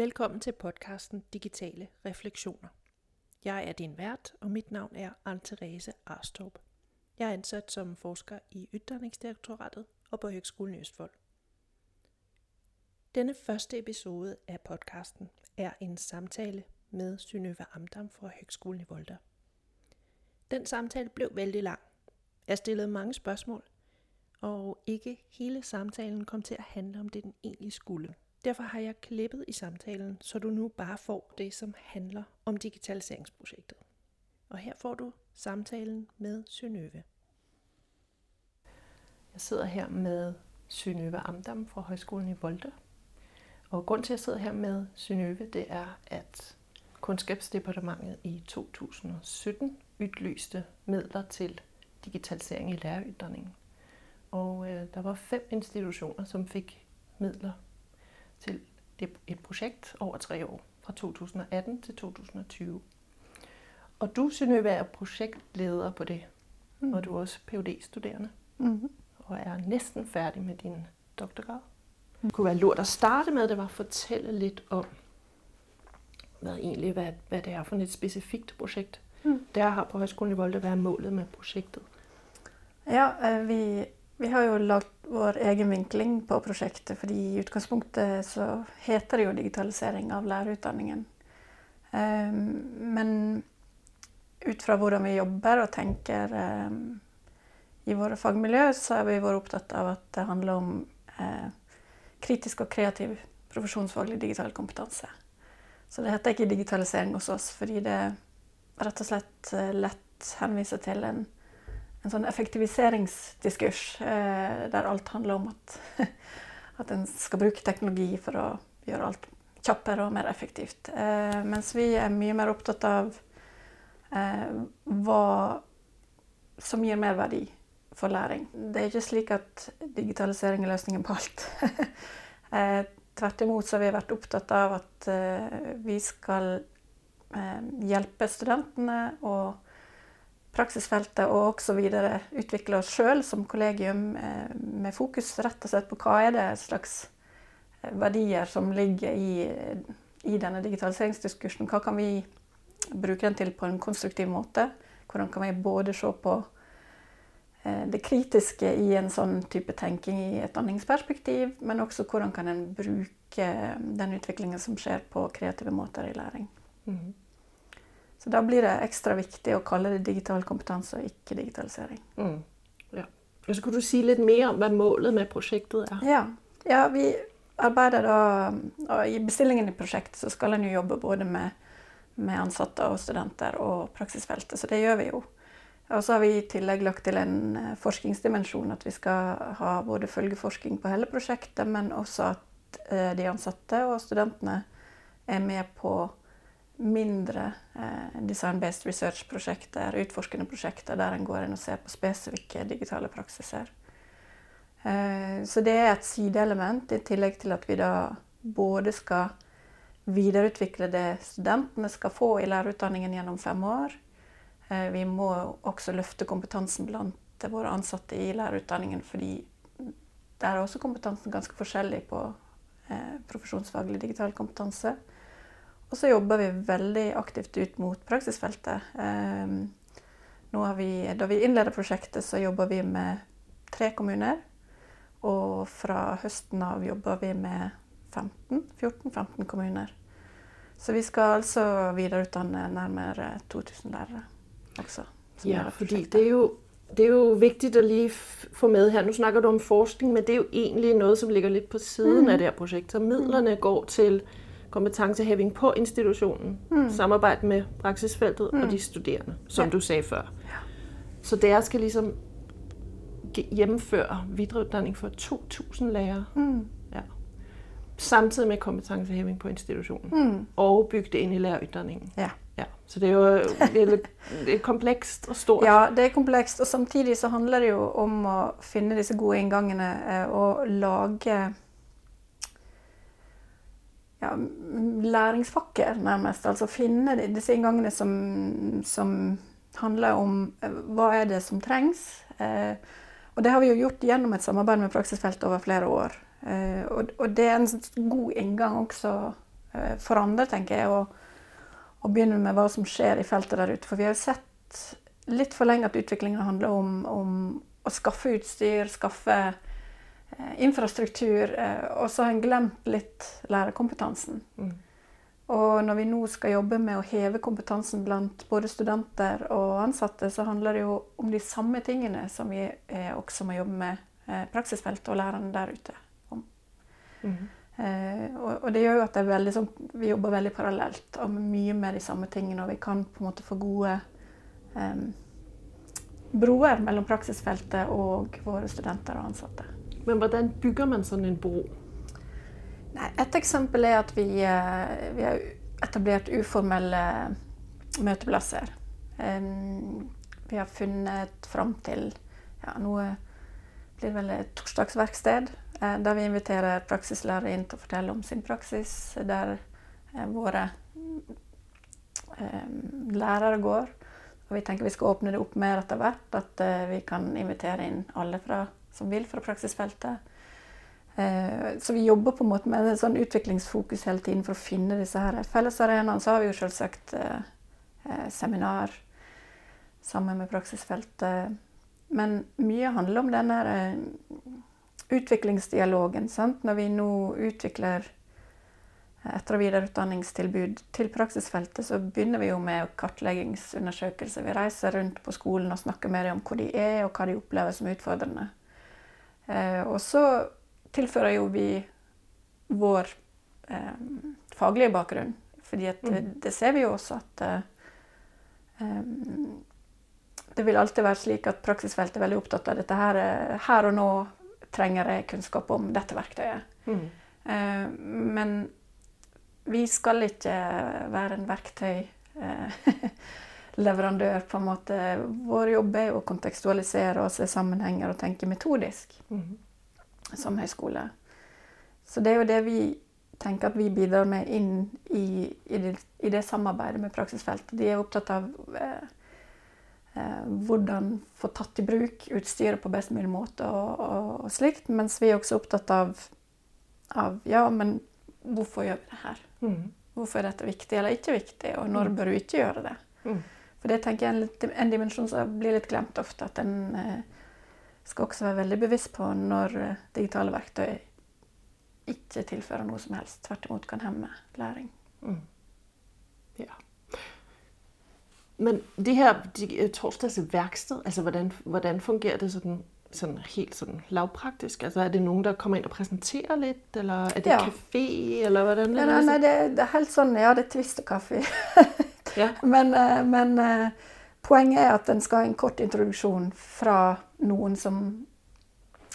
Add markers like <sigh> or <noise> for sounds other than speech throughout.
Velkommen til podcasten Digitale Refleksioner. Jeg er din vært, og mit navn er Anne-Therese Arstorp. Jeg er ansat som forsker i Ytterningsdirektoratet og på Høgskolen i Østfold. Denne første episode af podcasten er en samtale med Synøve Amdam fra Høgskolen i Volda. Den samtale blev vældig lang. Jeg stillede mange spørgsmål, og ikke hele samtalen kom til at handle om det, den egentlig skulle. Derfor har jeg klippet i samtalen, så du nu bare får det, som handler om digitaliseringsprojektet. Og her får du samtalen med Synøve. Jeg sidder her med Synøve Amdam fra Højskolen i Volte. Og grund til, at jeg sidder her med Synøve, det er, at Kundskabsdepartementet i 2017 udlyste midler til digitalisering i læreruddanningen. Og øh, der var fem institutioner, som fik midler til et projekt over tre år, fra 2018 til 2020. Og du, Synøve, er projektleder på det, mm. og du er også phd studerende mm-hmm. og er næsten færdig med din doktorgrad. Mm. Det kunne være lurt å starte med, det var å fortelle litt om, hvad, egentlig, hvad, hvad det er for et specifikt projekt. Mm. Det har på Høgskolen i Volde, hvad er målet med projektet? Ja, øh, vi vi har jo lagt vår egen vinkling på prosjektet, fordi i utgangspunktet så heter det jo digitalisering av lærerutdanningen. Ehm, men ut fra hvordan vi jobber og tenker ehm, i våre fagmiljø, så har vi vært opptatt av at det handler om eh, kritisk og kreativ profesjonsfaglig digital kompetanse. Så det heter ikke digitalisering hos oss, fordi det rett og slett eh, lett henviser til en en sånn effektiviseringsdiskurs eh, der alt handler om at, <laughs> at en skal bruke teknologi for å gjøre alt kjappere og mer effektivt. Eh, mens vi er mye mer opptatt av eh, hva som gir mer verdi for læring. Det er ikke slik at digitalisering er løsningen på alt. <laughs> eh, tvert imot så har vi vært opptatt av at eh, vi skal eh, hjelpe studentene og praksisfeltet og også videre utvikle oss sjøl som kollegium eh, med fokus rett og slett på hva er det slags eh, verdier som ligger i, i denne digitaliseringsdiskursen. Hva kan vi bruke den til på en konstruktiv måte? Hvordan kan vi både se på eh, det kritiske i en sånn type tenking i et danningsperspektiv, men også hvordan kan en bruke den utviklingen som skjer på kreative måter i læring. Mm. Så da blir det ekstra viktig å kalle det digital kompetanse og ikke digitalisering. Mm. Ja. Og så kunne du si litt mer om hva målet med prosjektet er? Ja, ja vi arbeider da og I bestillingen i prosjektet så skal en jo jobbe både med, med, ansatte og studenter og praksisfeltet, så det gjør vi jo. Og så har vi i tillegg lagt til en eh, forskningsdimensjon, at vi skal ha både følgeforskning på hele prosjektet, men også at eh, de ansatte og studentene er med på mindre eh, design-based research-prosjekter, utforskende prosjekter der en går inn og ser på spesifikke digitale praksiser. Eh, så det er et sideelement, i tillegg til at vi da både skal videreutvikle det studentene skal få i lærerutdanningen gjennom fem år. Eh, vi må også løfte kompetansen blant våre ansatte i lærerutdanningen, fordi der er også kompetansen ganske forskjellig på eh, profesjonsfaglig digital kompetanse. Og så jobber vi veldig aktivt ut mot praksisfeltet. Ehm, vi, da vi innleder prosjektet, så jobber vi med tre kommuner. Og fra høsten av jobber vi med 14-15 kommuner. Så vi skal altså videreutdanne nærmere 2000 lærere også. Ja, fordi det er jo det er jo viktig å lige få med her. Nå snakker du om forskning, men det er jo egentlig noe som ligger litt på siden mm. av det her prosjektet. Så midlerne går til kompetancehæving på institutionen, mm. samarbejde med praksisfeltet mm. og de studerende, som ja. du sagde før. Ja. Så der skal ligesom hjemmeføre videreuddanning for 2.000 lærere. Mm. Ja. Samtidig med kompetencehæving på institutionen. Mm. Og bygge det ind i læreruddanningen. Ja. ja. Så det er jo det er, er komplekst og stort. Ja, det er komplekst. Og samtidig så handler det jo om å finne disse gode inngangene eh, og lage ja, læringsfakker, nærmest. Altså finne disse inngangene som, som, handler om eh, hva er det som trengs. Eh, og det har vi jo gjort gjennom et samarbeid med praksisfeltet over flere år. Eh, og, og, det er en god inngang også eh, for andre, tenker jeg, å, å begynne med hva som skjer i feltet der ute. For vi har jo sett litt for lenge at utviklingen handler om, om, å skaffe utstyr, skaffe infrastruktur, eh, og så har en glemt litt lærerkompetansen. Mm. Og når vi nå skal jobbe med å heve kompetansen blant både studenter og ansatte, så handler det jo om de samme tingene som vi eh, også må jobbe med eh, praksisfeltet og lærerne der ute om. Mm. Eh, og, og, det gjør jo at veldig, så, vi jobber veldig parallelt og mye med de samme tingene. Og vi kan på en måte få gode eh, broer mellom praksisfeltet og våre studenter og ansatte. Men hvordan bygger man sånn en bro? Nei, et eksempel er at vi, eh, vi har etablert uformelle møteplasser. Vi har funnet fram til ja, noe blir vel et torsdagsverksted, eh, der vi inviterer praksislærere inn til å fortelle om sin praksis. Der eh, våre lærere går. Og vi tenker vi skal åpne det opp mer etter hvert. At vi kan invitere inn alle fra, som vil fra praksisfeltet. Eh, så vi jobber på en måte med en sånn utviklingsfokus hele tiden for å finne disse her fellesarenaene. Så har vi jo selvsagt eh, eh, seminar sammen med praksisfeltet. Men mye handler om denne utviklingsdialogen. Sant? Når vi nå utvikler etter- og videreutdanningstilbud til praksisfeltet, så begynner vi jo med kartleggingsundersøkelser. Vi reiser rundt på skolen og snakker med dem om hvor de er, og hva de opplever som utfordrende. Og så tilfører jo vi vår eh, faglige bakgrunn. Fordi at, mm. det ser vi jo også at eh, det vil alltid være slik at praksisfeltet er veldig opptatt av dette her. Eh, her og nå trenger jeg kunnskap om dette verktøyet. Mm. Eh, men vi skal ikke være en verktøyleverandør, <laughs> eh, på en måte. Vår jobb er å kontekstualisere og se sammenhenger og tenke metodisk. Mm som høyskole. Så det er jo det vi tenker at vi bidrar med inn i, i, det, i det, samarbeidet med praksisfeltet. De er opptatt av eh, eh, hvordan få tatt i bruk utstyret på best mulig måte og, og, og, slikt. Mens vi er også opptatt av, av ja, men hvorfor gjør vi det her? Mm. Hvorfor er dette viktig eller ikke viktig, og når mm. bør du ikke gjøre det? Mm. For det tenker jeg er en, en dimensjon som blir litt glemt ofte. at en... Eh, skal også være veldig bevisst på når eh, digitale verktøy ikke tilfører noe som helst. Tvert imot kan hemme læring. Mm. Ja. Men det her de, eh, torsdags verksted, altså hvordan, hvordan fungerer det sånn, sånn helt sånn lavpraktisk? Altså, er det noen der kommer inn og presenterer litt, eller er det ja. kafé, eller hvordan? Ja, nei, nei det, det, er helt sånn, ja, det er twist og kaffe. Ja. Men, eh, men poenget er at en skal ha en kort introduksjon fra noen som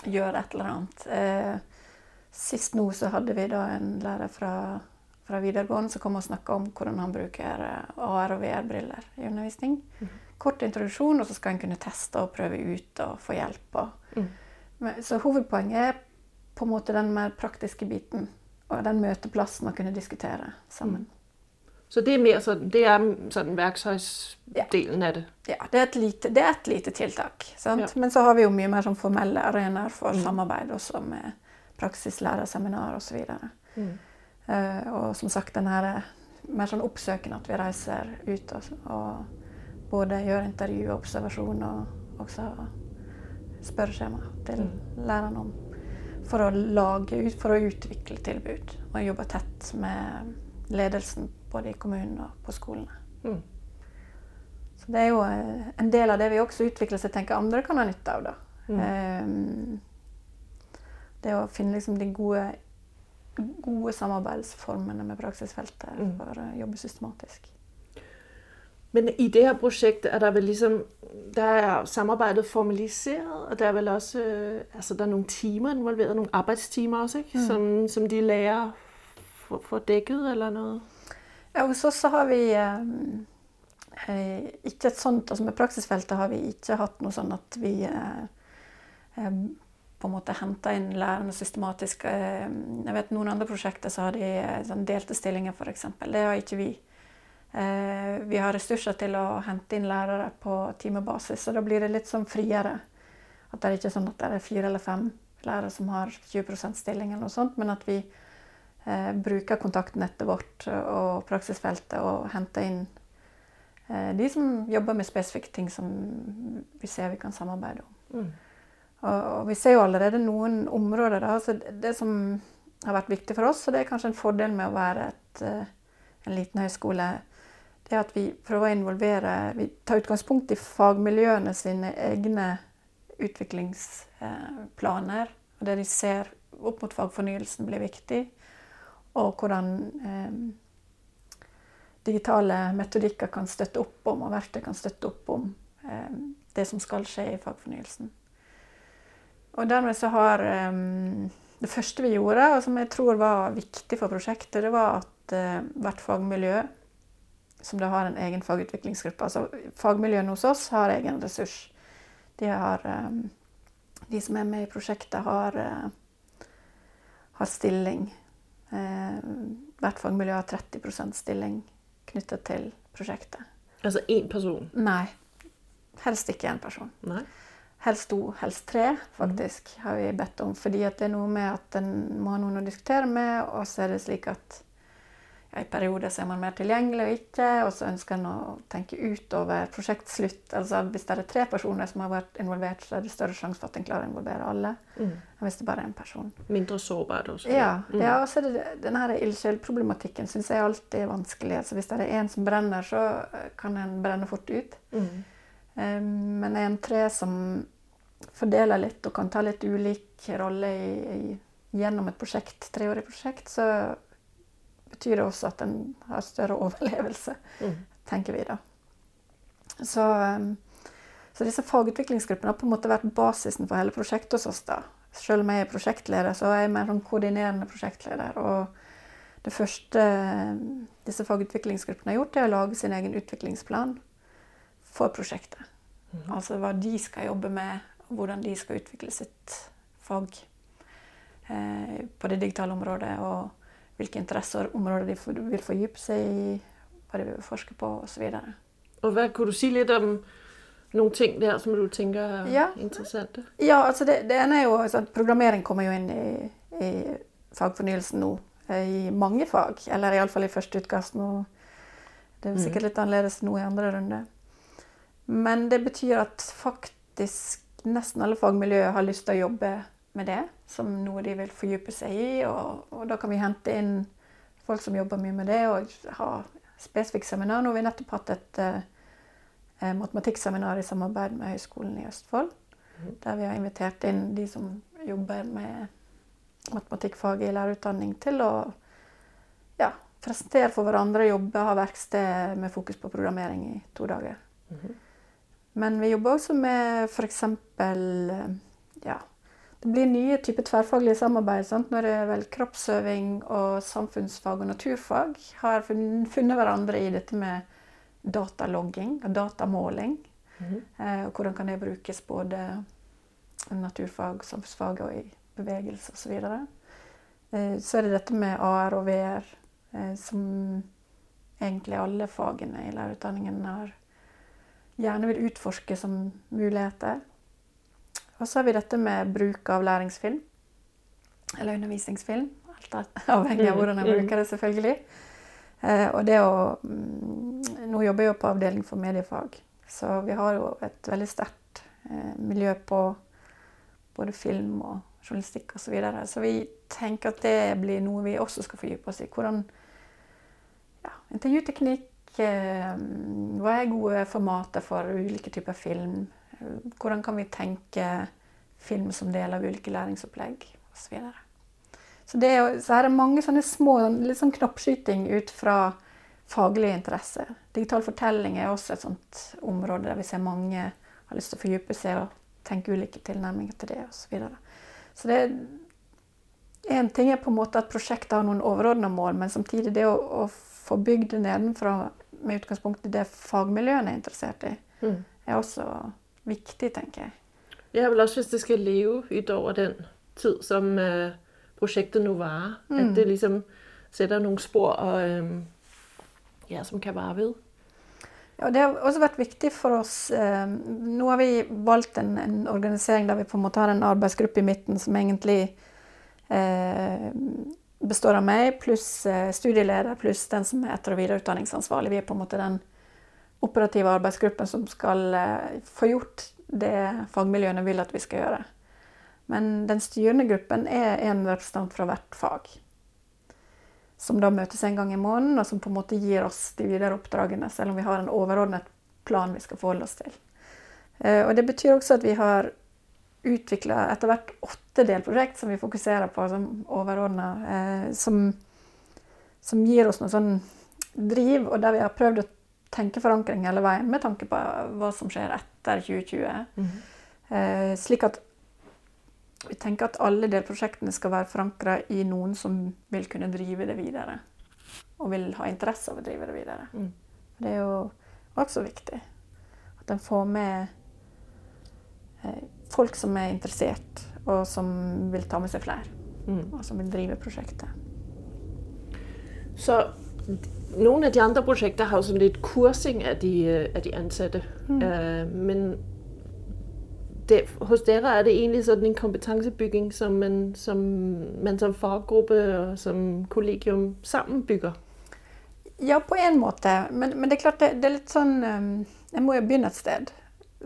gjør et eller annet. Eh, sist nå så hadde vi da en lærer fra, fra videregående som kom og snakka om hvordan han bruker eh, AR- og VR-briller i undervisning. Mm. Kort introduksjon, og så skal en kunne teste og prøve ut og få hjelp. Og, mm. Så hovedpoenget er på en måte den mer praktiske biten. Og den møteplassen å kunne diskutere sammen. Mm. Så det er mer sånn, det er sånn verktøysdelen av det? Ja, det er et lite, det er et lite tiltak. Ja. Men så har vi jo mye mer sånn formelle arenaer for mm. samarbeid, også med praksislærerseminarer osv. Og, mm. uh, og som sagt den her mer sånn oppsøkende at vi reiser ut og, og både gjør intervju og observasjon og også spørreskjema til mm. lærerne om for å lage, for å utvikle tilbud. Og jobbe tett med ledelsen både i kommunen og på skolene. Mm. Så det er jo eh, en del av det vi også utvikler seg tenker andre kan ha nytte av. da. Mm. Um, det å finne liksom de gode, gode samarbeidsformene med praksisfeltet mm. for å jobbe systematisk. Men i det her prosjektet er det vel liksom Der er samarbeidet formalisert, og det er vel også øh, altså der er noen timer involvert, noen arbeidstimer også, ikke? Mm. Som, som de lærer får dekket, eller noe? Ja, hos oss har vi eh, eh, ikke et sånt altså Med praksisfeltet har vi ikke hatt noe sånn at vi eh, eh på en måte henta inn lærerne systematisk. Eh, jeg vet Noen andre prosjekter så har de sånn delte stillinger, f.eks. Det har ikke vi. vi har ressurser til å hente inn lærere på timebasis, så da blir det litt sånn friere. At det er ikke sånn at det er fire eller fem lærere som har 20 stilling, eller noe sånt, men at vi bruker kontaktnettet vårt og praksisfeltet og henter inn eh, de som jobber med spesifikke ting som vi ser vi kan samarbeide om. Mm. Og, og, vi ser jo allerede noen områder. Da, så det som har vært viktig for oss, og det er kanskje en fordel med å være et, eh, en liten høyskole, det er at vi prøver å involvere Vi tar utgangspunkt i fagmiljøene sine egne utviklingsplaner. Og det de ser opp mot fagfornyelsen, blir viktig. Og hvordan eh, digitale metodikker kan støtte opp om, og verktøy kan støtte opp om eh, det som skal skje i fagfornyelsen. Og dermed så har eh, Det første vi gjorde, og som jeg tror var viktig for prosjektet, det var at uh, hvert fagmiljø, som da har en egen fagutviklingsgruppe altså Fagmiljøene hos oss har egen ressurs. De, har, um, de som er med i prosjektet, har, uh, har stilling. Uh, hvert fagmiljø har 30% stilling knyttet til prosjektet. Altså én person? Nei. Helst ikke én person. Nei. Helst to, helst tre, faktisk, har vi bedt om. Fordi det er noe med at en må ha noen å diskutere med, og så er det slik at ja, periode så er man mer tilgjengelig og ikke, og så ønsker en å tenke utover prosjektslutt. Altså Hvis det er tre personer som har vært involvert, så er det større sjanse for at en klarer å involvere alle mm. enn hvis det bare er en person. Mindre sårbar, da. Ja, mm. ja og så er det denne ildsjelproblematikken syns jeg alltid er vanskelig. Altså Hvis det er én som brenner, så kan en brenne fort ut. Mm. Um, men en tre som fordeler litt og kan ta litt ulik rolle i, i, gjennom et prosjekt, treårig prosjekt, så betyr det også at en har større overlevelse, mm. tenker vi da. Så, um, så, disse fagutviklingsgruppene har på en måte vært basisen for hele prosjektet hos oss. da. Selv om jeg er prosjektleder, så er jeg mer sånn koordinerende prosjektleder. Og det første um, disse fagutviklingsgruppene har gjort, er å lage sin egen utviklingsplan for prosjektet. Mm. Altså hva de skal jobbe med, og hvordan de skal utvikle sitt fag eh, på det digitale området. Og hvilke interesser og områder de vil fordype seg i, hva de vil forske på osv. Kan du si litt om noen ting der som du tenker er ja. interessante? Ja, altså det, det, ene er jo at Programmering kommer jo inn i, i fagfornyelsen nå. Eh, I mange fag, eller iallfall i første utkast nå. Det er sikkert mm. litt annerledes nå i andre runde. Men det betyr at faktisk nesten alle fagmiljøer har lyst til å jobbe med det som noe de vil fordype seg i. Og, og, da kan vi hente inn folk som jobber mye med det, og ha spesifikke seminar. Nå har vi nettopp hatt et eh, matematikkseminar i samarbeid med Høgskolen i Østfold. Mm. Der vi har invitert inn de som jobber med matematikkfaget i lærerutdanning, til å ja, presentere for hverandre, jobbe, ha verksted med fokus på programmering i to dager. Mm. Men vi jobber også med f.eks. Ja, det blir nye typer tverrfaglige samarbeid. Sant? Når det vel kroppsøving og samfunnsfag og naturfag har funnet hverandre i dette med datalogging og datamåling. Mm. Eh, og hvordan kan det brukes både naturfag, samfunnsfag og i bevegelse osv. Så, videre. eh, så er det dette med AR og VR, eh, som egentlig alle fagene i lærerutdanningen har gjerne vil utforske som muligheter. Og så har vi dette med bruk av læringsfilm. Eller undervisningsfilm. Alt <laughs> avhengig av hvordan jeg mm. bruker det, selvfølgelig. Eh, og det å mm, Nå jobber jeg jo på avdeling for mediefag, så vi har jo et veldig sterkt eh, miljø på både film og journalistikk osv. Så, videre. så vi tenker at det blir noe vi også skal fordype oss i. Hvordan ja, intervjuteknikk Eh, hva er gode formater for ulike typer film? Hvordan kan vi tenke film som del av ulike læringsopplegg osv. Så, så, det er, så her er mange sånne små litt sånn knoppskyting ut fra faglige interesser. Digital fortelling er også et sånt område der vi ser mange har lyst til å fordype seg og tenke ulike tilnærminger til det osv. Så, videre. så det Én ting er på en måte at prosjektet har noen overordna mål, men samtidig det å, å få bygd det nedenfra med utgangspunkt i det fagmiljøene er interessert i, mm. er også viktig, tenker jeg. Ja, vel også hvis det skal leve utover den tid som uh, prosjektet nå varer. Mm. At det liksom setter noen spor og, um, ja, som kan vare ved. Ja, Det har også vært viktig for oss. Nå har vi valgt en, en, organisering der vi på en måte har en arbeidsgruppe i midten som egentlig uh, består av meg pluss eh, studieleder pluss den som er etter- og videreutdanningsansvarlig. Vi er på en måte den operative arbeidsgruppen som skal eh, få gjort det fagmiljøene vil at vi skal gjøre. Men den styrende gruppen er en representant fra hvert fag. Som da møtes en gang i måneden, og som på en måte gir oss de videre oppdragene, selv om vi har en overordnet plan vi skal forholde oss til. Eh, og Det betyr også at vi har utvikla etter hvert åtte delprosjekt som vi fokuserer på som overordna. Eh, som, som, gir oss noe sånn driv, og der vi har prøvd å tenke forankring hele veien med tanke på hva som skjer etter 2020. Mm -hmm. eh, slik at vi tenker at alle delprosjektene skal være forankra i noen som vil kunne drive det videre. Og vil ha interesse av å drive det videre. Mm. Det er jo også viktig at en får med eh, folk som er interessert, og som vil ta med seg flere. Mm. Og som vil drive prosjektet. Så nogle af de andre projekter har jo sådan lidt kursing af de, øh, af de ansatte. Mm. Uh, men det, hos dere er det egentlig sådan en kompetencebygging, som man som, man som faggruppe og som kollegium sammen bygger? Ja, på en måte. Men, men det er klart det, det er litt sånn um, Jeg må jo begynne et sted.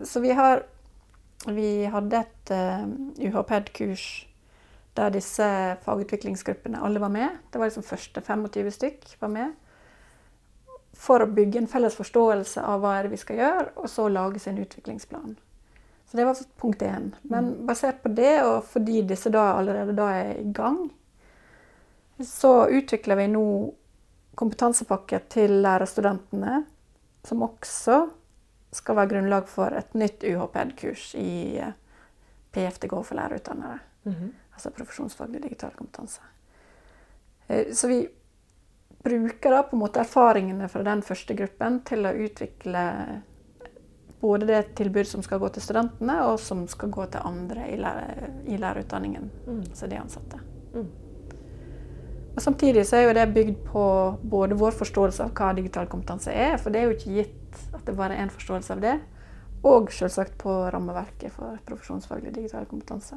Så vi har Vi hadde et uh, UHPED-kurs der disse fagutviklingsgruppene alle var med. Det var liksom første 25 stykk var med for å bygge en felles forståelse av hva er det vi skal gjøre, og så lage sin utviklingsplan. Så Det var punkt én. Men mm. basert på det, og fordi disse da allerede da er i gang, så utvikler vi nå kompetansepakke til lærerstudentene, som også skal være grunnlag for et nytt UHPED-kurs i PFDG for lærerutdannere. Mm -hmm. Altså profesjonsfaglig digital kompetanse. Eh, så vi bruker da på en måte erfaringene fra den første gruppen til å utvikle både det tilbud som skal gå til studentene, og som skal gå til andre i, lærer, i lærerutdanningen. Mm. Altså de ansatte. Mm. Og Samtidig så er jo det bygd på både vår forståelse av hva digital kompetanse er, for det er jo ikke gitt at det bare er en forståelse av det, og selvsagt på rammeverket for profesjonsfaglig digital kompetanse.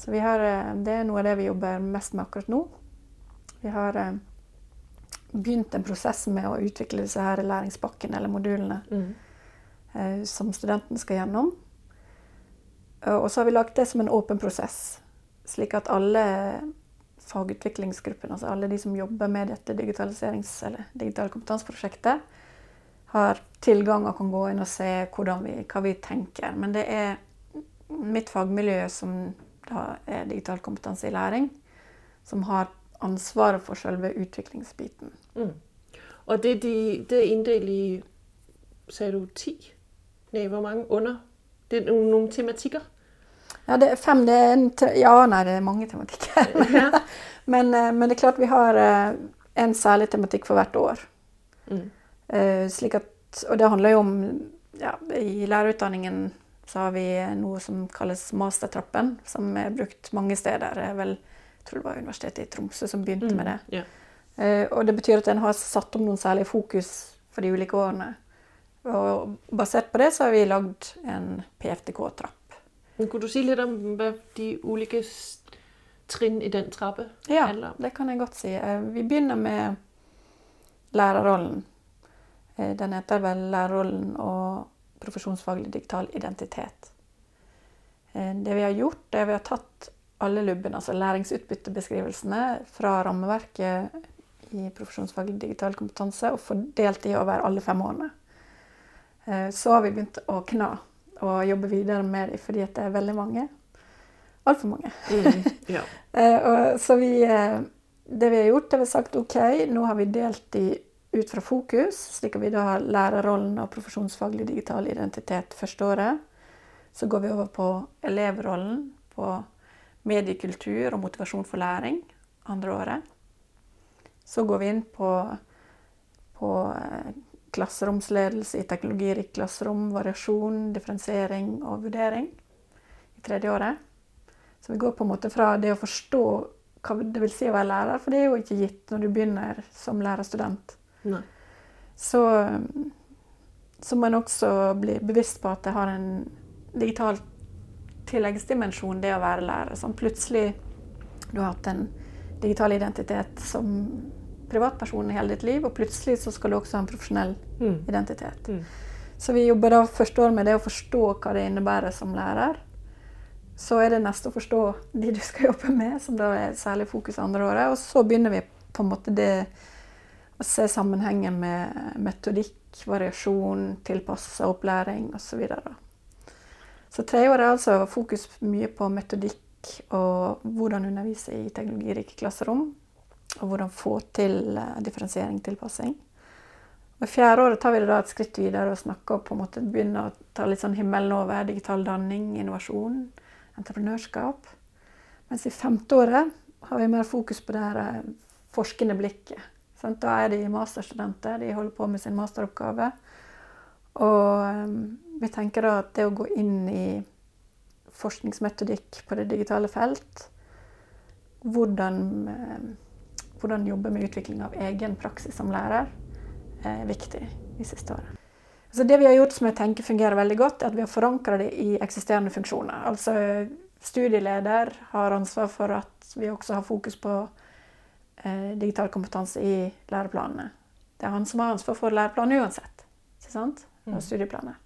Så har, eh, det er noe av det vi jobber mest med akkurat nå. Vi har eh, begynt en prosess med å utvikle disse her læringspakkene eller modulene mm. eh, som studenten skal gjennom. Og så har vi lagt det som en åpen prosess, slik at alle fagutviklingsgruppene, altså alle de som jobber med dette digitaliserings- eller digitale kompetanseprosjektet, har tilgang og kan gå inn og se vi, hva vi tenker. Men det er mitt fagmiljø som da er digital kompetanse i læring, som har ansvaret for selve utviklingsbiten. Mm. Og det, de, det er inndelt i Sa du ti? Nei, hvor mange under? Det er noen, noen tematikker? Ja, det er fem. Det er en, ja, nei, det er mange tematikker. Ja. <laughs> men, eh, men, det er klart vi har eh, en særlig tematikk for hvert år. Mm. At, og det handler jo om ja, I lærerutdanningen så har vi noe som kalles mastertrappen, som er brukt mange steder. Det er vel jeg tror det var Universitetet i Tromsø som begynte mm, med det. Yeah. Og det betyr at en har satt om noen særlige fokus for de ulike årene. Og basert på det så har vi lagd en PFDK-trapp. Kunne du si litt om hva de ulike trinn i den trappen ja, handler om? Ja, det kan jeg godt si. Uh, vi begynner med lærerrollen. Uh, den heter vel lærerrollen og profesjonsfaglig digital identitet. Det vi har gjort, er at vi har tatt alle lubben, altså læringsutbyttebeskrivelsene fra rammeverket i profesjonsfaglig digital kompetanse og fordelt de over alle fem årene. Eh, så har vi begynt å kna og jobbe videre med dem fordi det er veldig mange. Altfor mange. Mm, <laughs> ja. Eh, så vi, eh, det vi har gjort, er vi har sagt OK, nå har vi delt de ut fra fokus, slik at vi da har lærerrollen og profesjonsfaglig digital identitet første året. Så går vi over på elevrollen, på mediekultur og motivasjon for læring andre året. Så går vi inn på, på eh, klasseromsledelse i teknologirikt klasserom, variasjon, differensiering og vurdering i tredje året. Så vi går på en måte fra det å forstå hva det vil si å være lærer, for det er jo ikke gitt når du begynner som lærerstudent. Så, så må en også bli bevisst på at det har en digital tilleggsdimensjon, det å være lærer. Sånn plutselig du har hatt en digital identitet som privatperson i hele ditt liv, og plutselig så skal du også ha en profesjonell Mm. identitet. Mm. Så vi jobber da første år med det å forstå hva det innebærer som lærer. Så er det neste å forstå de du skal jobbe med, som da er særlig fokus andre året. Og så begynner vi på en måte det å se sammenhengen med metodikk, variasjon, tilpassa opplæring osv. Så, så treåret er altså fokus mye på metodikk og hvordan undervise i teknologirike klasserom. Og hvordan få til eh, differensiering, tilpassing. Og fjerde året tar vi det da et skritt videre og snakker på en måte begynner å ta litt sånn himmelen over digital danning, innovasjon, entreprenørskap. Mens i femte året har vi mer fokus på det her eh, forskende blikket. Sant? Da er de masterstudenter, de holder på med sin masteroppgave. Og eh, vi tenker da at det å gå inn i forskningsmetodikk på det digitale felt, hvordan, eh, hvordan jobbe med utvikling av egen praksis som lærer, er viktig de siste årene. Så det vi har gjort som jeg tenker fungerer veldig godt, er at vi har forankra det i eksisterende funksjoner. Altså studieleder har ansvar for at vi også har fokus på digital kompetanse i læreplanene. Det er han som har ansvar for læreplanene uansett. Ikke sant? Og studieplanene. studieplaner.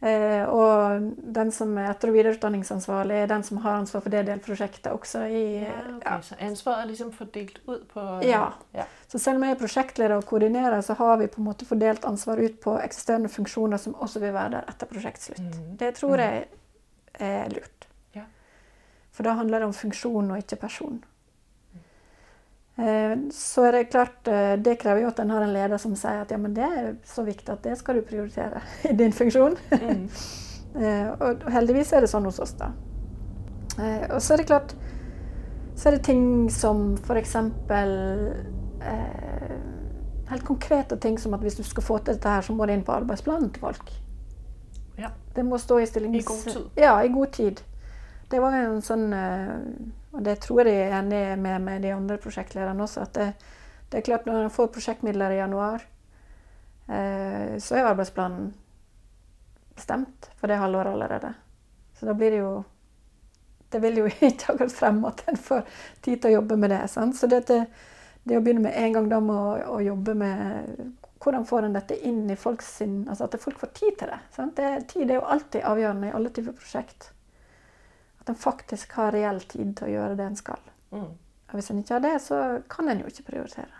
Eh, og den som er etter- og videreutdanningsansvarlig, er den som har ansvar for det delprosjektet også i Ja, okay. Så ansvaret er liksom fordelt ut på Ja. ja. Så selv om jeg er prosjektleder og koordinerer, så har vi på en måte fordelt ansvar ut på eksisterende funksjoner som også vil være der etter prosjektslutt. Mm. Det tror jeg er lurt. Ja. For da handler det om funksjon og ikke person. Eh, Så er det klart, eh, det krever jo at en har en leder som sier at ja, men det er så viktig at det skal du prioritere <laughs> i din funksjon. Mm. <laughs> Eh, Og heldigvis er det sånn hos oss, da. Og så er det klart Så er det ting som f.eks. Eh, helt konkrete ting som at hvis du skal få til dette her, så må det inn på arbeidsplanen til folk. Ja. Det må stå i stillings... I god tid. Ja, i god tid. Det var en sånn eh, Og det tror jeg de er enig med, med de andre prosjektlederne også, at det, det er klart når en får prosjektmidler i januar, eh, så er arbeidsplanen bestemt for det halvåret allerede. Så da blir det jo Det vil jo <laughs> ikke ha gått frem at en får tid til å jobbe med det. Sant? Så det, det å begynne med en gang da med å, å jobbe med hvordan får en dette inn i folks Altså at folk får tid til det. Sant? det. Tid er jo alltid avgjørende i alle typer prosjekt. At en faktisk har reell tid til å gjøre det en skal. Mm. Hvis en ikke har det, så kan en jo ikke prioritere.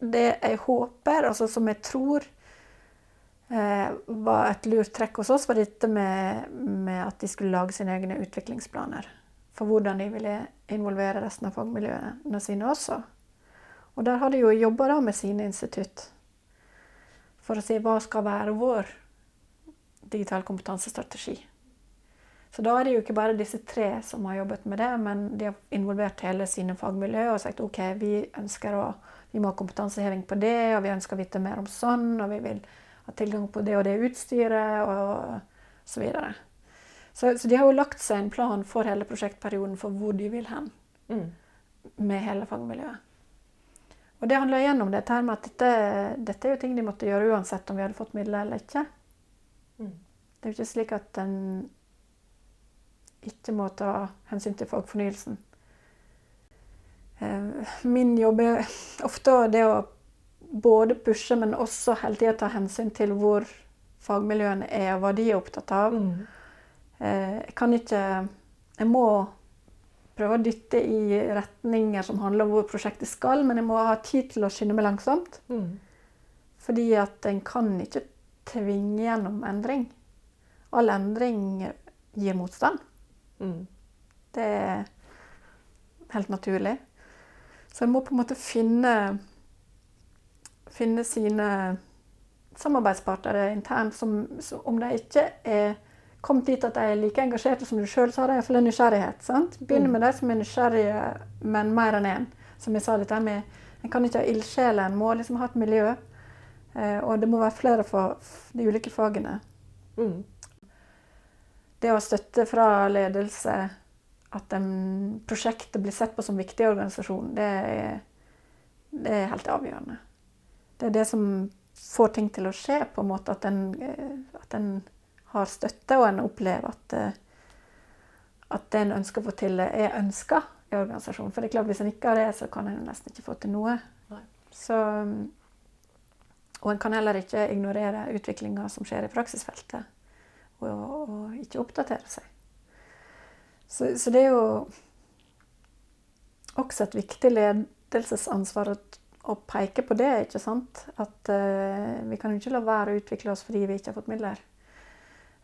Det jeg håper, altså som jeg tror eh, var et lurt trekk hos oss, var dette med, med at de skulle lage sine egne utviklingsplaner. For hvordan de ville involvere resten av fagmiljøene sine også. Og der har de jo jobba med sine institutt for å si hva skal være vår digital kompetansestrategi. Så da er det jo ikke bare disse tre som har jobbet med det, men de har involvert hele sine fagmiljø og sagt ok, vi ønsker å vi må ha kompetanseheving på det, og vi ønsker å vite mer om sånn, og vi vil ha tilgang på det og det utstyret, og så videre. Så, så de har jo lagt seg en plan for hele prosjektperioden for hvor de vil hen Mm. med hele fagmiljøet. Og det handler igjen om dette her med at dette, dette er jo ting de måtte gjøre uansett om vi hadde fått midler eller ikke. Mm. Det er jo ikke slik at en ikke må ta hensyn til fagfornyelsen. Eh, Min jobb er <laughs> ofte det å både pushe, men også hele tida ta hensyn til hvor fagmiljøene er, og hva de er opptatt av. Mm. Eh, Jeg kan ikke Jeg må prøve å dytte i retninger som handler om hvor prosjektet skal, men jeg må ha tid til å skynde meg langsomt. Mm. Fordi at en kan ikke tvinge gjennom endring. All endring gir motstand. Mm. Det er helt naturlig. Så en må på en måte finne, finne sine samarbeidspartnere internt som, om de ikke er kommet dit at de er like engasjerte som du sjøl, så har de iallfall en nysgjerrighet. sant? Begynne Mm. med de som er nysgjerrige, men mer enn én. Som jeg sa, dette med En kan ikke ha ildsjeler, en må liksom ha et miljø. Eh, og det må være flere for de ulike fagene. Mm. Det å ha støtte fra ledelse, at en, prosjektet blir sett på som viktig i organisasjonen, det er, det er helt avgjørende. Det er det som får ting til å skje, på en måte at en, eh, at en har støtte, og en opplever at, eh, at det en ønsker å få til, er ønska i organisasjonen. For det er klart, hvis en ikke har det, så kan en nesten ikke få til noe. Så, og en kan heller ikke ignorere utviklinga som skjer i praksisfeltet, og, og ikke oppdatere seg. Så, så det er jo også et viktig ledelsesansvar å, peke på det. ikke sant? At uh, vi kan jo ikke la være å utvikle oss fordi vi ikke har fått midler.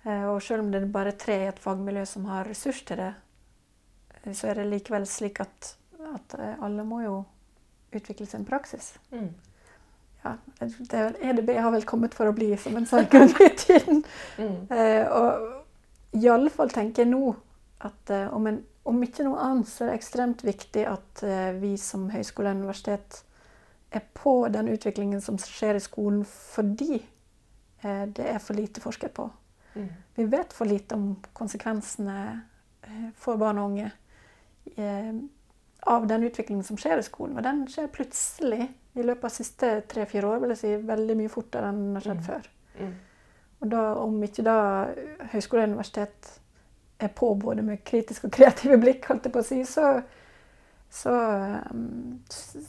Uh, og selv om det er bare tre i et fagmiljø som har ressurs til det, eh, så er det likevel slik at, at alle må jo utvikle sin praksis. Mm. Ja, det er vel, EDB har vel kommet for å bli, som en sa en gang i tiden. Mm. Eh, og i alle fall tenker jeg nå at eh, om, en, om ikke noe annet, så er det ekstremt viktig at eh, vi som høyskole og universitet er på den utviklingen som skjer i skolen, fordi eh, det er for lite forsket på. Mm. Vi vet for lite om konsekvensene eh, for barn og unge eh, av den utviklingen som skjer i skolen. Og den skjer plutselig i løpet av de siste tre-fire år, vil jeg si, veldig mye fortere enn det har skjedd Mm. før. Mm. Og da, om ikke da høyskole og universitet er på både med kritiske og kreative blikk, holdt jeg på å si, så, så, um,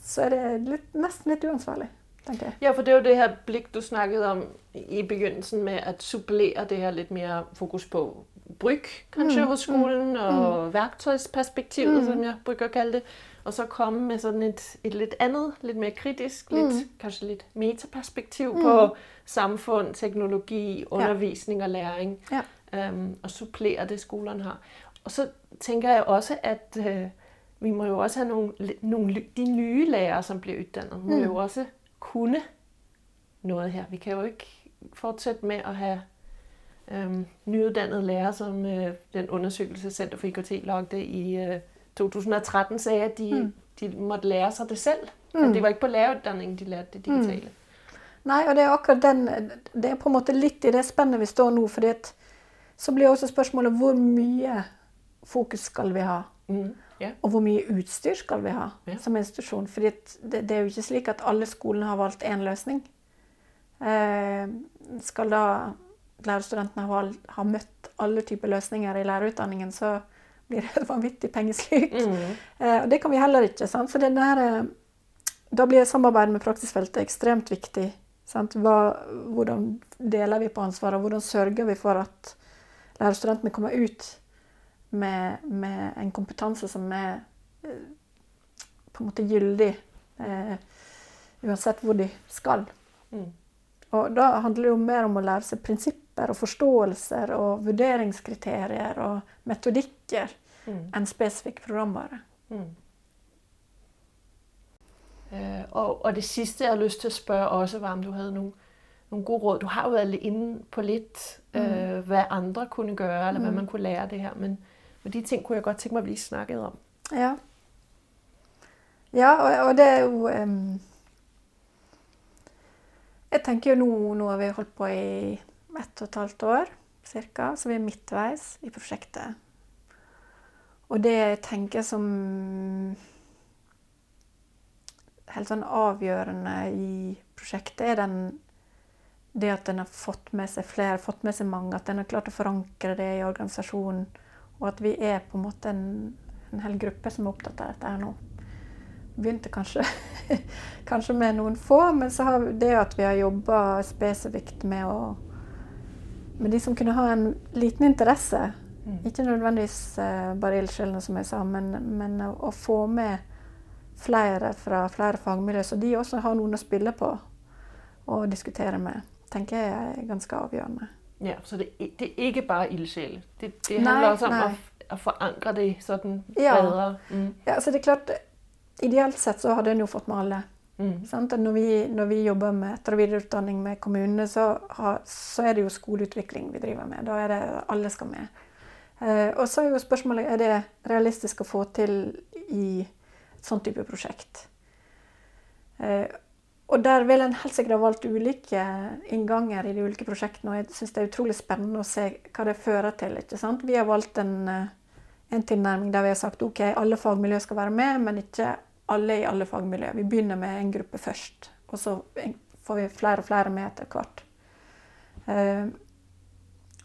så er det litt, nesten litt uansvarlig, tenker jeg. Ja, for det er jo det her blikk du snakket om i begynnelsen med at supplere det her litt mer fokus på bruk, kanskje, Mm, hos skolen, og verktøysperspektivet, Mm. som jeg bruker å kalle det. Og så komme med sådan et, et litt annet, litt mer kritisk, litt, Mm. kanskje litt metaperspektiv Mm. på samfunn, teknologi, undervisning og læring. Ja. Um, og supplere det skolene har. Og så tenker jeg også at uh, vi må jo også ha noen, noen De nye lærere som blir utdannet, må Mm. jo også kunne noe her. Vi kan jo ikke fortsette med å ha um, nyuddannede lærere, som øh, den undersøkelse Center for IKT lagde i øh, 2013 sagde, at de, Mm. de måtte lære seg det selv. Mm. At det var ikke på lærerutdanningen de lærte det digitale. Nei, og det er akkurat den Det er på en måte litt i det spennet vi står nå, fordi at så blir også spørsmålet hvor mye fokus skal vi ha? Mm. Yeah. Og hvor mye utstyr skal vi ha yeah. som institusjon? Fordi det, det er jo ikke slik at alle skolene har valgt én løsning. Eh, skal da lærerstudentene har, har, møtt alle typer løsninger i lærerutdanningen, så blir det <laughs> vanvittig pengesluk. Mm. Eh, og det kan vi heller ikke. Sant? Så det der, eh, da blir samarbeidet med praksisfeltet ekstremt viktig. Sant? Hva, hvordan deler vi på ansvaret, hvordan sørger vi for at lærerstudentene kommer ut med, med en kompetanse som er eh, på en måte gyldig, eh, uansett hvor de skal. Mm. Og da handler det jo mer om å lære seg prinsipper og forståelser og vurderingskriterier og metodikker Mm. enn spesifikk programvare. Mm. Øh, og, og det siste jeg har lyst til å spørre også, var, om du hadde noen, noen gode råd. Du har jo vært inne på litt øh, hva andre kunne gjøre, eller hva Mm. man kunne lære det her, men, men de ting kunne jeg godt tenke meg å bli snakket om. Ja. Ja, og, og det er jo em, Jeg tenker jo nå, nå har vi holdt på i ett og et halvt år ca., så vi er midtveis i prosjektet. Og det jeg tenker som helt sånn avgjørende i prosjektet, er den, det at en har fått med seg flere, fått med seg mange, at en har klart å forankre det i organisasjonen, og at vi er på en måte en, en hel gruppe som er opptatt av dette her nå. Begynte kanskje, <laughs> kanskje med noen få, men så har det at vi har jobba spesifikt med å med de som kunne ha en liten interesse. Mm. Ikke nødvendigvis eh, bare ildsjelene, som jeg sa, men, men å, å få med flere fra flere fagmiljø, så de også har noen å spille på og diskutere med, tenker jeg er ganske avgjørende. Ja, så det, det er ikke bare ildsjel. Det, det handler handler også om nei. å, forankre det bedre. Ja. Mm. Ja, så det er klart, Ideelt sett så hadde en jo fått med alle. Mm. Når, vi, når vi jobber med etter- og videreutdanning med kommunene, så, har, så er det jo skoleutvikling vi driver med. Da er det alle skal med. Eh, og så er jo spørsmålet er det realistisk å få til i et sånt type prosjekt. Eh, og der vil en helt sikkert ha valgt ulike innganger i de ulike prosjektene. Og jeg syns det er utrolig spennende å se hva det fører til. ikke sant? Vi har valgt en, eh, en tilnærming der vi har sagt ok, alle fagmiljø skal være med, men ikke alle i alle fagmiljøer. Vi begynner med en gruppe først, og så får vi flere og flere med etter hvert. Eh,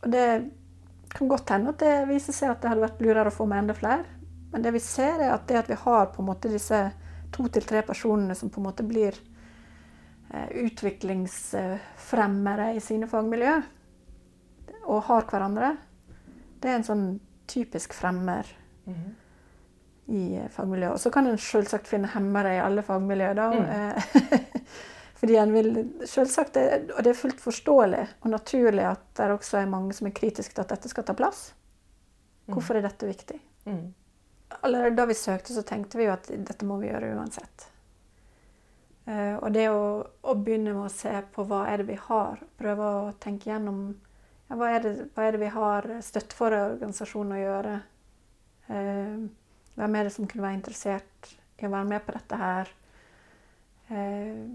og det kan godt hende at det viser seg at det hadde vært lurere å få med enda flere. Men det vi ser, er at det at vi har på en måte disse to til tre personene som på en måte blir eh, utviklingsfremmere i sine fagmiljø, og har hverandre, det er en sånn typisk fremmer Mhm. I eh, fagmiljøet. Og så kan en selvsagt finne hemmere i alle fagmiljøer, da. Mm. eh, <laughs> Fordi en vil selvsagt, Og det er fullt forståelig og naturlig at det også er mange som er kritiske til at dette skal ta plass. Hvorfor er dette viktig? Mm. Allerede da vi søkte, så tenkte vi jo at dette må vi gjøre uansett. Eh, og det å, å begynne med å se på hva er det vi har, prøve å tenke gjennom ja, hva, er det, hva er det vi har støtt for organisasjonen å gjøre? Hvem er det som kunne være interessert i å være med på dette her? Eh,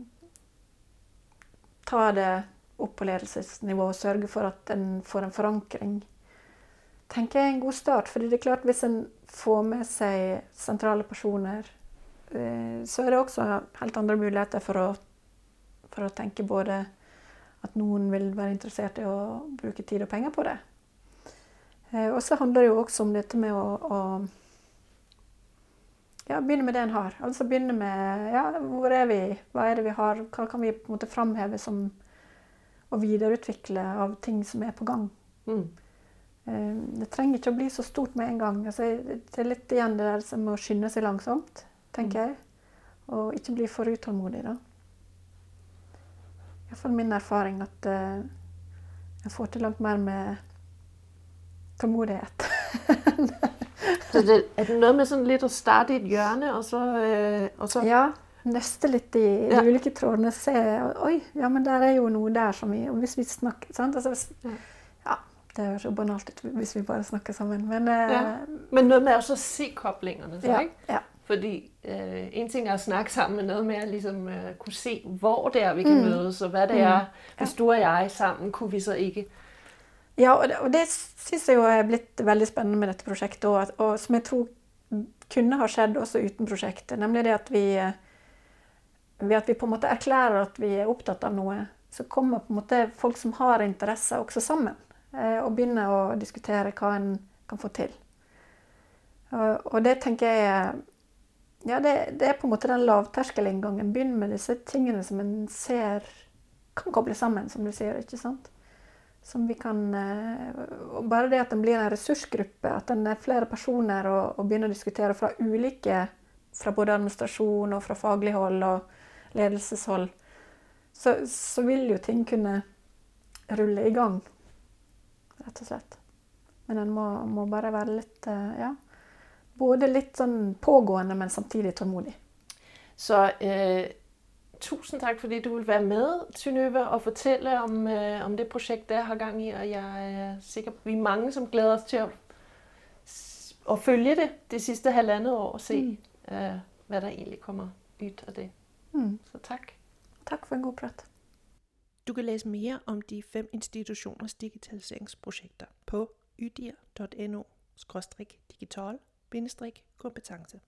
ta det opp på ledelsesnivå og sørge for at en får en forankring tenker jeg er en god start. fordi det er klart Hvis en får med seg sentrale personer, eh, så er det også helt andre muligheter for å, for å tenke både at noen vil være interessert i å bruke tid og penger på det. Eh, og så handler det jo også om dette med å, å ja, begynne med det en har. Altså begynne med ja, hvor er vi, hva er det vi har, hva kan vi på en måte framheve som å videreutvikle av ting som er på gang. Mm. Eh, Det trenger ikke å bli så stort med en gang. Altså, det er litt igjen det der som å skynde seg langsomt, tenker jeg. Og ikke bli for utålmodig, da. Iallfall min erfaring at uh, jeg får til langt mer med tålmodighet. <laughs> Så det, er det noe med sånn litt å starte i et hjørne, og så... Øh, og så ja, nøste litt i de Ja. ulike trådene. Se Oi, ja, men der er jo noe der som vi Hvis vi snakker sant? Altså, hvis, Ja. det høres jo banalt ut hvis vi bare snakker sammen, men eh, Ja. Men noe med å se koblingene, så, ja. Fordi øh, en ting er å snakke sammen, men noe med å liksom, øh, kunne se, hvor det er, vi kan Mm. møtes, og hva det Mm. er. Hvis du og jeg sammen, kunne vi så ikke... Ja, og det, og det syns jeg jo er blitt veldig spennende med dette prosjektet, og, og som jeg tror kunne ha skjedd også uten prosjektet. Nemlig det at vi, eh, ved at vi på en måte erklærer at vi er opptatt av noe, så kommer på en måte folk som har interesser, også sammen. eh, Og begynner å diskutere hva en kan få til. Og, det tenker jeg Ja, det, det er på en måte den lavterskelinngangen. Begynn med disse tingene som en ser kan koble sammen, som du sier. ikke sant? Som vi kan eh, og Bare det at den blir en ressursgruppe, at den er flere personer og, og begynner å diskutere fra ulike Fra både administrasjon og fra faglig hold og ledelseshold, så, så vil jo ting kunne rulle i gang, rett og slett. Men en må, må bare være litt eh, Ja. Både litt sånn pågående, men samtidig tålmodig. Så øh, tusind tak, fordi du vil være med, Synøve, og fortælle om, øh, om det projekt, der har gang i, og jeg er sikker på, at vi er mange, som glæder os til at, at følge det det sidste halvandet år, og se, mm. øh, hvad der egentlig kommer ud af det. Mm. Så tak. Tak for en god prat. Du kan læse mere om de fem institutioners digitaliseringsprojekter på ydir.no-digital-kompetence.